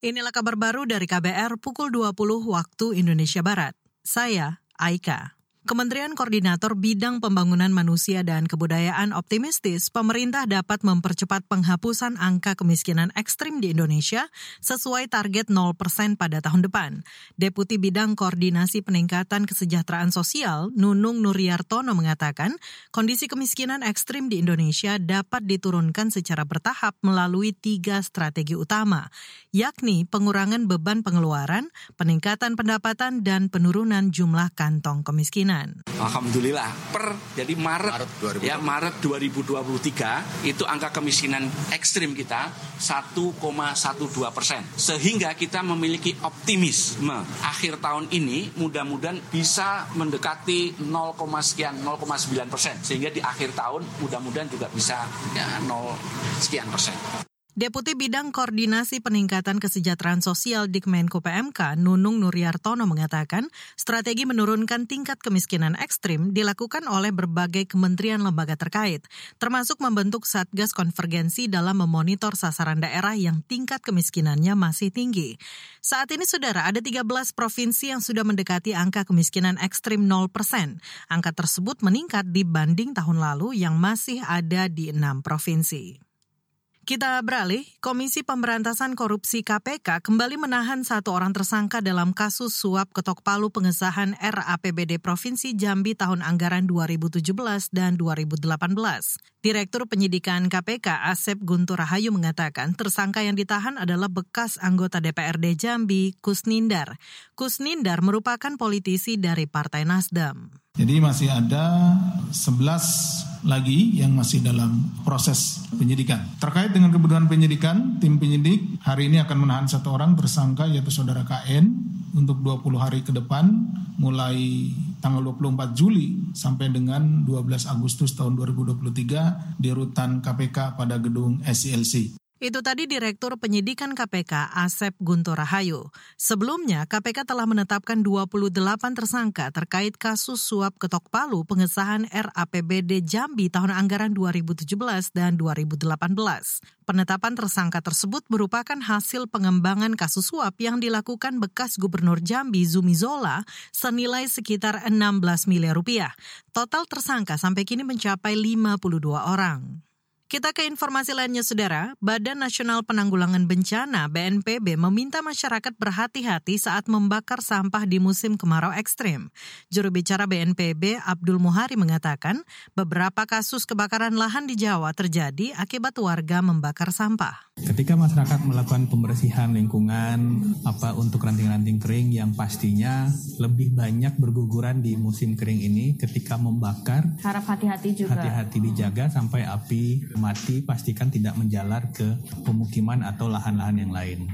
Inilah kabar baru dari KBR pukul 20 waktu Indonesia Barat. Saya Aika. Kementerian Koordinator Bidang Pembangunan Manusia dan Kebudayaan optimistis pemerintah dapat mempercepat penghapusan angka kemiskinan ekstrim di Indonesia sesuai target 0% pada tahun depan. Deputi Bidang Koordinasi Peningkatan Kesejahteraan Sosial Nunung Nuryartono mengatakan kondisi kemiskinan ekstrim di Indonesia dapat diturunkan secara bertahap melalui tiga strategi utama, yakni pengurangan beban pengeluaran, peningkatan pendapatan, dan penurunan jumlah kantong kemiskinan kemiskinan. Alhamdulillah per jadi Maret, Maret 2020. ya Maret 2023 itu angka kemiskinan ekstrim kita 1,12 persen sehingga kita memiliki optimisme akhir tahun ini mudah-mudahan bisa mendekati 0, sekian 0,9 persen sehingga di akhir tahun mudah-mudahan juga bisa ya 0 sekian persen. Deputi Bidang Koordinasi Peningkatan Kesejahteraan Sosial Dikmenko PMK Nunung Nuryartono mengatakan strategi menurunkan tingkat kemiskinan ekstrim dilakukan oleh berbagai kementerian lembaga terkait, termasuk membentuk Satgas Konvergensi dalam memonitor sasaran daerah yang tingkat kemiskinannya masih tinggi. Saat ini, saudara, ada 13 provinsi yang sudah mendekati angka kemiskinan ekstrim 0 persen. Angka tersebut meningkat dibanding tahun lalu yang masih ada di enam provinsi. Kita beralih, Komisi Pemberantasan Korupsi KPK kembali menahan satu orang tersangka dalam kasus suap ketok palu pengesahan RAPBD Provinsi Jambi tahun anggaran 2017 dan 2018. Direktur Penyidikan KPK Asep Guntur Rahayu mengatakan tersangka yang ditahan adalah bekas anggota DPRD Jambi, Kusnindar. Kusnindar merupakan politisi dari Partai Nasdem. Jadi masih ada 11 lagi yang masih dalam proses penyidikan. Terkait dengan kebutuhan penyidikan, tim penyidik hari ini akan menahan satu orang tersangka yaitu saudara KN untuk 20 hari ke depan mulai tanggal 24 Juli sampai dengan 12 Agustus tahun 2023 di rutan KPK pada gedung SCLC. Itu tadi Direktur Penyidikan KPK Asep Guntur Rahayu. Sebelumnya, KPK telah menetapkan 28 tersangka terkait kasus suap ketok palu pengesahan RAPBD Jambi tahun anggaran 2017 dan 2018. Penetapan tersangka tersebut merupakan hasil pengembangan kasus suap yang dilakukan bekas Gubernur Jambi Zumi Zola senilai sekitar 16 miliar rupiah. Total tersangka sampai kini mencapai 52 orang. Kita ke informasi lainnya, Saudara. Badan Nasional Penanggulangan Bencana (BNPB) meminta masyarakat berhati-hati saat membakar sampah di musim kemarau ekstrim. Juru bicara BNPB Abdul Muhari mengatakan, beberapa kasus kebakaran lahan di Jawa terjadi akibat warga membakar sampah. Ketika masyarakat melakukan pembersihan lingkungan apa untuk ranting-ranting kering yang pastinya lebih banyak berguguran di musim kering ini ketika membakar harap hati-hati juga. Hati-hati dijaga sampai api mati pastikan tidak menjalar ke pemukiman atau lahan-lahan yang lain.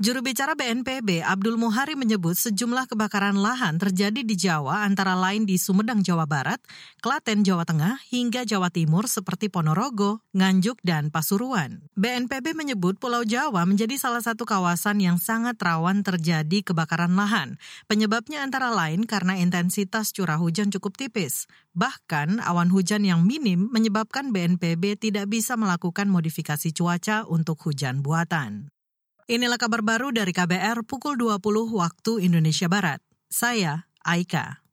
Juru bicara BNPB Abdul Muhari menyebut sejumlah kebakaran lahan terjadi di Jawa antara lain di Sumedang, Jawa Barat, Klaten, Jawa Tengah, hingga Jawa Timur seperti Ponorogo, Nganjuk, dan Pasuruan. BNPB menyebut Pulau Jawa menjadi salah satu kawasan yang sangat rawan terjadi kebakaran lahan. Penyebabnya antara lain karena intensitas curah hujan cukup tipis. Bahkan awan hujan yang minim menyebabkan BNPB tidak bisa melakukan modifikasi cuaca untuk hujan buatan. Inilah kabar baru dari KBR pukul 20 waktu Indonesia Barat. Saya Aika.